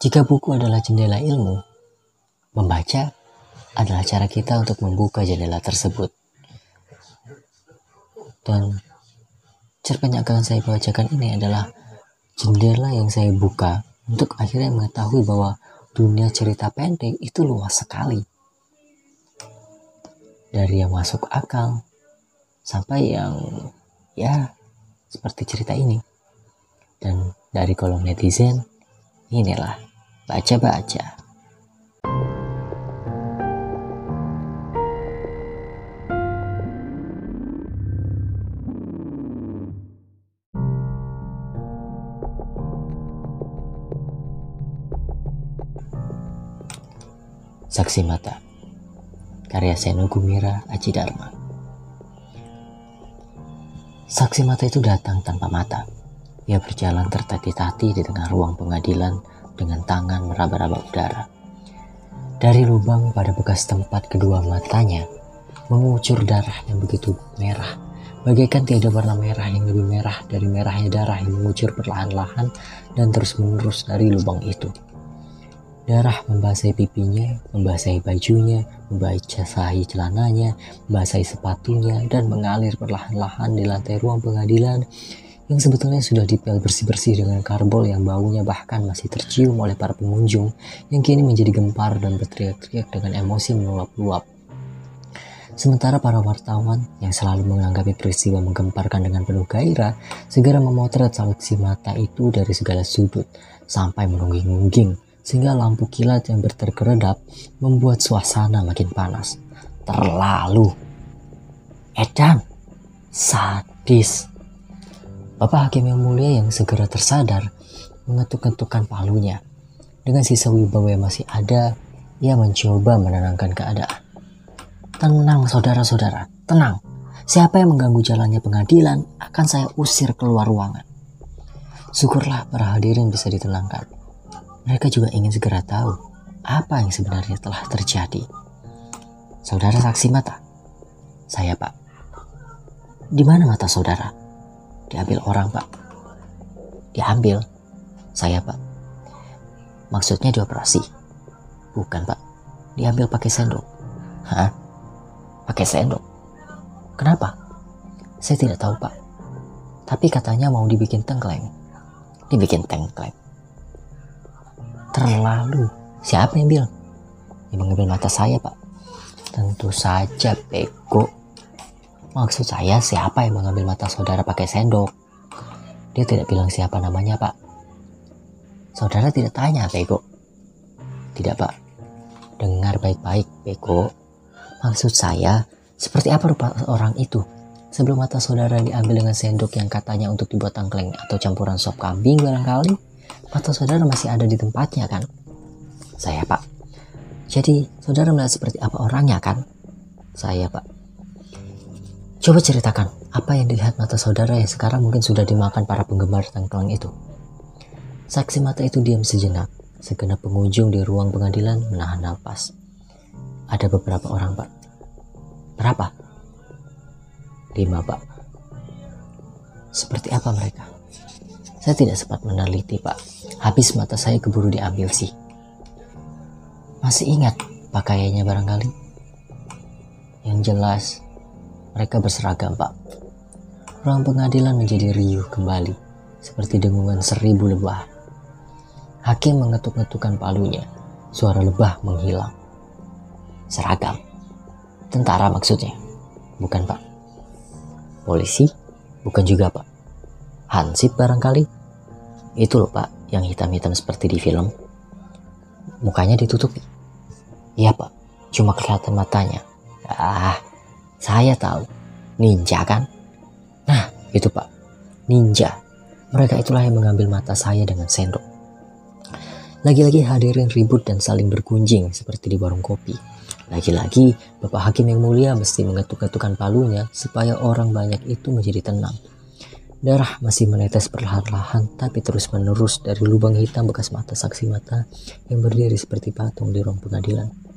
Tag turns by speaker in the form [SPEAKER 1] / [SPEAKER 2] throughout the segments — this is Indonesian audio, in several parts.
[SPEAKER 1] Jika buku adalah jendela ilmu, membaca adalah cara kita untuk membuka jendela tersebut. Dan cerpen yang akan saya bacakan ini adalah jendela yang saya buka untuk akhirnya mengetahui bahwa dunia cerita pendek itu luas sekali. Dari yang masuk akal sampai yang ya seperti cerita ini. Dan dari kolom netizen, inilah baca-baca. Saksi Mata Karya Seno Gumira Aji Dharma Saksi mata itu datang tanpa mata. Ia berjalan tertati-tati di tengah ruang pengadilan dengan tangan meraba-raba udara. Dari lubang pada bekas tempat kedua matanya, mengucur darah yang begitu merah. Bagaikan tiada warna merah yang lebih merah dari merahnya darah yang mengucur perlahan-lahan dan terus-menerus dari lubang itu. Darah membasahi pipinya, membasahi bajunya, membasahi celananya, membasahi sepatunya, dan mengalir perlahan-lahan di lantai ruang pengadilan yang sebetulnya sudah dipel bersih-bersih dengan karbol yang baunya bahkan masih tercium oleh para pengunjung yang kini menjadi gempar dan berteriak-teriak dengan emosi meluap-luap. Sementara para wartawan yang selalu menanggapi peristiwa menggemparkan dengan penuh gairah segera memotret saksi mata itu dari segala sudut sampai menungging-nungging sehingga lampu kilat yang berterkeredap membuat suasana makin panas. Terlalu. Edan, sadis. Bapak Hakim yang mulia yang segera tersadar mengetuk-ketukkan palunya. Dengan sisa wibawa yang masih ada, ia mencoba menenangkan keadaan. Tenang saudara-saudara, tenang. Siapa yang mengganggu jalannya pengadilan akan saya usir keluar ruangan. Syukurlah para hadirin bisa ditenangkan. Mereka juga ingin segera tahu apa yang sebenarnya telah terjadi. Saudara saksi mata. Saya pak. Di mana mata saudara? Diambil orang pak. Diambil. Saya pak. Maksudnya dioperasi. Bukan pak. Diambil pakai sendok. Hah? Pakai sendok? Kenapa? Saya tidak tahu pak. Tapi katanya mau dibikin tengkleng. Dibikin tengkleng. Terlalu. Siapa yang bilang? Yang mengambil mata saya pak. Tentu saja bego. Maksud saya siapa yang mengambil mata saudara pakai sendok? Dia tidak bilang siapa namanya pak. Saudara tidak tanya bego. Tidak pak. Dengar baik-baik bego. Maksud saya seperti apa rupa orang itu? Sebelum mata saudara diambil dengan sendok yang katanya untuk dibuat tangkleng atau campuran sop kambing barangkali, mata saudara masih ada di tempatnya kan? Saya pak. Jadi saudara melihat seperti apa orangnya kan? Saya pak. Coba ceritakan apa yang dilihat mata saudara yang sekarang mungkin sudah dimakan para penggemar tangklang itu. Saksi mata itu diam sejenak. Segenap pengunjung di ruang pengadilan menahan nafas. Ada beberapa orang, Pak. Berapa? Lima, Pak. Seperti apa mereka? Saya tidak sempat meneliti, Pak. Habis mata saya keburu diambil sih. Masih ingat pakaiannya barangkali? Yang jelas, mereka berseragam, Pak. Ruang pengadilan menjadi riuh kembali, seperti dengungan seribu lebah. Hakim mengetuk-ngetukkan palunya. Suara lebah menghilang. Seragam. Tentara maksudnya. Bukan, Pak. Polisi? Bukan juga, Pak. Hansip barangkali? Itu loh, Pak, yang hitam-hitam seperti di film. Mukanya ditutupi. Iya, Pak. Cuma kelihatan matanya. Ah, saya tahu. Ninja kan? Nah, itu pak. Ninja. Mereka itulah yang mengambil mata saya dengan sendok. Lagi-lagi hadirin ribut dan saling bergunjing seperti di warung kopi. Lagi-lagi Bapak Hakim yang mulia mesti mengetuk-ketukkan palunya supaya orang banyak itu menjadi tenang. Darah masih menetes perlahan-lahan tapi terus-menerus dari lubang hitam bekas mata saksi mata yang berdiri seperti patung di ruang pengadilan.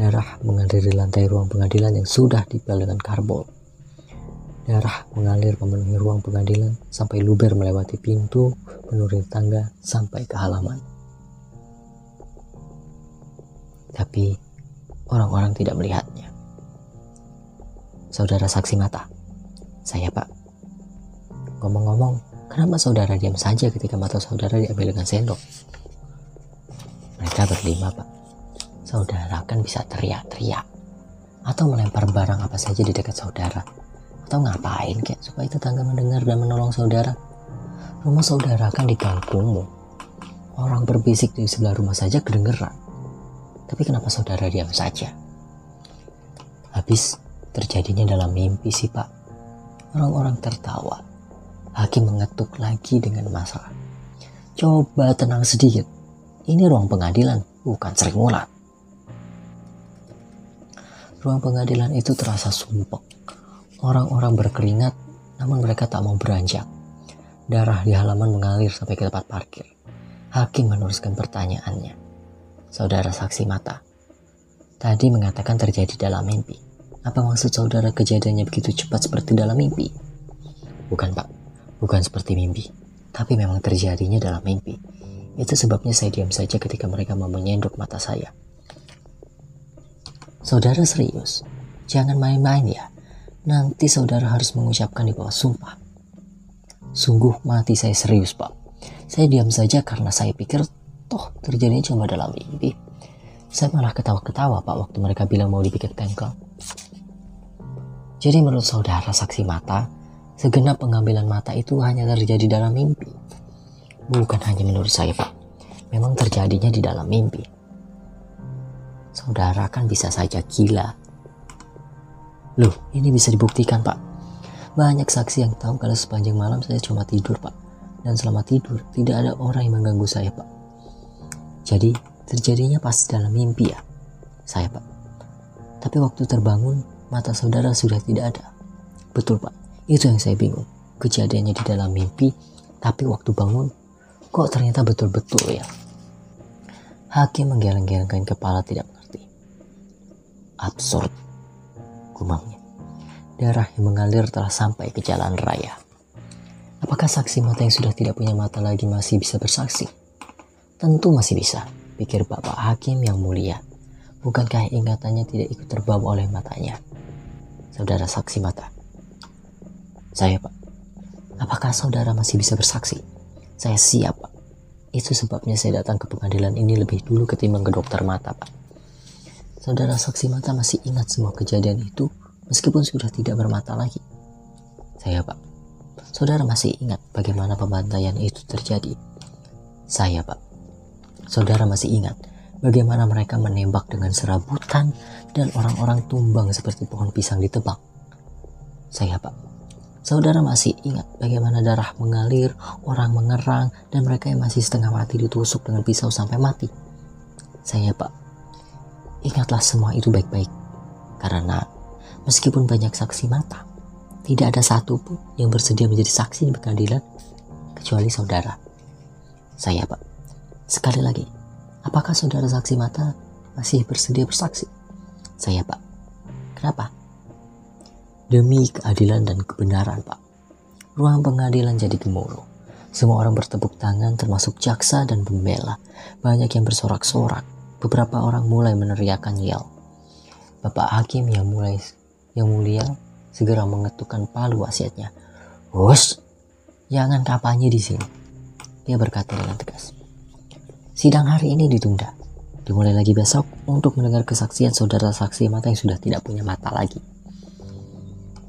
[SPEAKER 1] Darah mengalir di lantai ruang pengadilan yang sudah dipel dengan karbol. Darah mengalir memenuhi ruang pengadilan sampai luber melewati pintu, menuruni tangga sampai ke halaman. Tapi orang-orang tidak melihatnya. Saudara saksi mata. Saya pak. Ngomong-ngomong, kenapa saudara diam saja ketika mata saudara diambil dengan sendok? Mereka berlima pak. Saudara kan bisa teriak-teriak. Atau melempar barang apa saja di dekat saudara. Atau ngapain kayak supaya tetangga mendengar dan menolong saudara. Rumah saudara kan di kampungmu. Orang berbisik di sebelah rumah saja kedengeran. Tapi kenapa saudara diam saja? Habis terjadinya dalam mimpi sih pak. Orang-orang tertawa. Hakim mengetuk lagi dengan masalah. Coba tenang sedikit. Ini ruang pengadilan, bukan sering mulat. Ruang pengadilan itu terasa sumpek. Orang-orang berkeringat, namun mereka tak mau beranjak. Darah di halaman mengalir sampai ke tempat parkir. Hakim meneruskan pertanyaannya. Saudara saksi mata. Tadi mengatakan terjadi dalam mimpi. Apa maksud saudara kejadiannya begitu cepat seperti dalam mimpi? Bukan pak, bukan seperti mimpi. Tapi memang terjadinya dalam mimpi. Itu sebabnya saya diam saja ketika mereka menyendok mata saya. Saudara serius, jangan main-main ya. Nanti saudara harus mengucapkan di bawah sumpah. Sungguh mati saya serius pak. Saya diam saja karena saya pikir toh terjadinya cuma dalam mimpi. Saya malah ketawa-ketawa pak waktu mereka bilang mau dibikin tengkel. Jadi menurut saudara saksi mata, segenap pengambilan mata itu hanya terjadi dalam mimpi. Bukan hanya menurut saya pak, memang terjadinya di dalam mimpi. Saudara kan bisa saja gila. Loh, ini bisa dibuktikan pak. Banyak saksi yang tahu kalau sepanjang malam saya cuma tidur pak. Dan selama tidur, tidak ada orang yang mengganggu saya pak. Jadi, terjadinya pas dalam mimpi ya, saya pak. Tapi waktu terbangun, mata saudara sudah tidak ada. Betul pak, itu yang saya bingung. Kejadiannya di dalam mimpi, tapi waktu bangun, kok ternyata betul-betul ya. Hakim menggeleng-gelengkan kepala tidak. Absurd, gumamnya. Darah yang mengalir telah sampai ke jalan raya. Apakah saksi mata yang sudah tidak punya mata lagi masih bisa bersaksi? Tentu masih bisa, pikir Bapak Hakim yang mulia. Bukankah ingatannya tidak ikut terbawa oleh matanya? saudara saksi mata. Saya pak, apakah saudara masih bisa bersaksi? Saya siap pak. Itu sebabnya saya datang ke pengadilan ini lebih dulu ketimbang ke dokter mata pak. Saudara saksi mata masih ingat semua kejadian itu meskipun sudah tidak bermata lagi. Saya pak, saudara masih ingat bagaimana pembantaian itu terjadi? Saya pak, saudara masih ingat bagaimana mereka menembak dengan serabutan dan orang-orang tumbang seperti pohon pisang ditebak. Saya pak, saudara masih ingat bagaimana darah mengalir, orang mengerang, dan mereka yang masih setengah mati ditusuk dengan pisau sampai mati. Saya pak, ingatlah semua itu baik-baik. Karena meskipun banyak saksi mata, tidak ada satu pun yang bersedia menjadi saksi di pengadilan kecuali saudara. Saya pak, sekali lagi, Apakah saudara saksi mata masih bersedia bersaksi? Saya pak. Kenapa? Demi keadilan dan kebenaran pak. Ruang pengadilan jadi gemuruh. Semua orang bertepuk tangan termasuk jaksa dan pembela. Banyak yang bersorak-sorak. Beberapa orang mulai meneriakan yel. Bapak hakim yang mulai yang mulia segera mengetukkan palu wasiatnya. Hus, jangan kampanye di sini. Dia berkata dengan tegas. Sidang hari ini ditunda. Dimulai lagi besok untuk mendengar kesaksian saudara saksi mata yang sudah tidak punya mata lagi.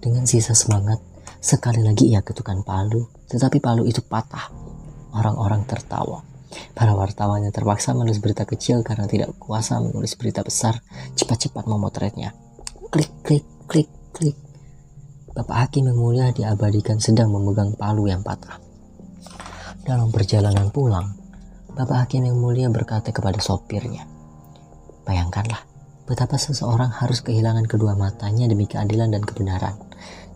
[SPEAKER 1] Dengan sisa semangat, sekali lagi ia ketukan palu, tetapi palu itu patah. Orang-orang tertawa. Para wartawan yang terpaksa menulis berita kecil karena tidak kuasa menulis berita besar, cepat-cepat memotretnya. Klik, klik, klik, klik. Bapak Hakim yang mulia diabadikan sedang memegang palu yang patah. Dalam perjalanan pulang, Bapak Hakim yang mulia berkata kepada sopirnya, Bayangkanlah betapa seseorang harus kehilangan kedua matanya demi keadilan dan kebenaran.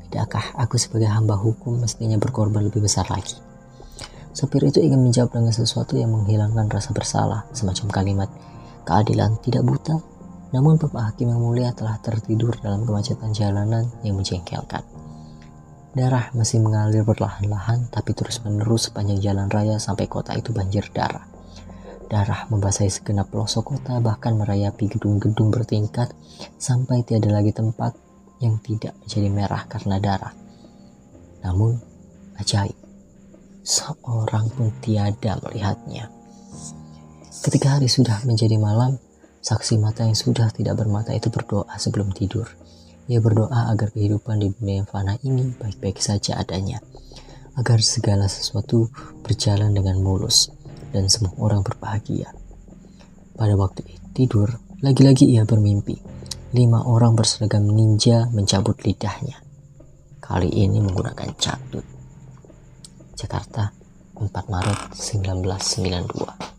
[SPEAKER 1] Tidakkah aku sebagai hamba hukum mestinya berkorban lebih besar lagi? Sopir itu ingin menjawab dengan sesuatu yang menghilangkan rasa bersalah, semacam kalimat, keadilan tidak buta. Namun Bapak Hakim yang mulia telah tertidur dalam kemacetan jalanan yang menjengkelkan. Darah masih mengalir perlahan-lahan tapi terus-menerus sepanjang jalan raya sampai kota itu banjir darah. Darah membasahi segenap pelosok kota bahkan merayapi gedung-gedung bertingkat sampai tiada lagi tempat yang tidak menjadi merah karena darah. Namun, ajaib, seorang pun tiada melihatnya. Ketika hari sudah menjadi malam, saksi mata yang sudah tidak bermata itu berdoa sebelum tidur. Ia berdoa agar kehidupan di dunia yang fana ini baik-baik saja adanya, agar segala sesuatu berjalan dengan mulus dan semua orang berbahagia. Pada waktu tidur, lagi-lagi ia bermimpi. Lima orang berseragam ninja mencabut lidahnya. Kali ini menggunakan catut. Jakarta, 4 Maret 1992.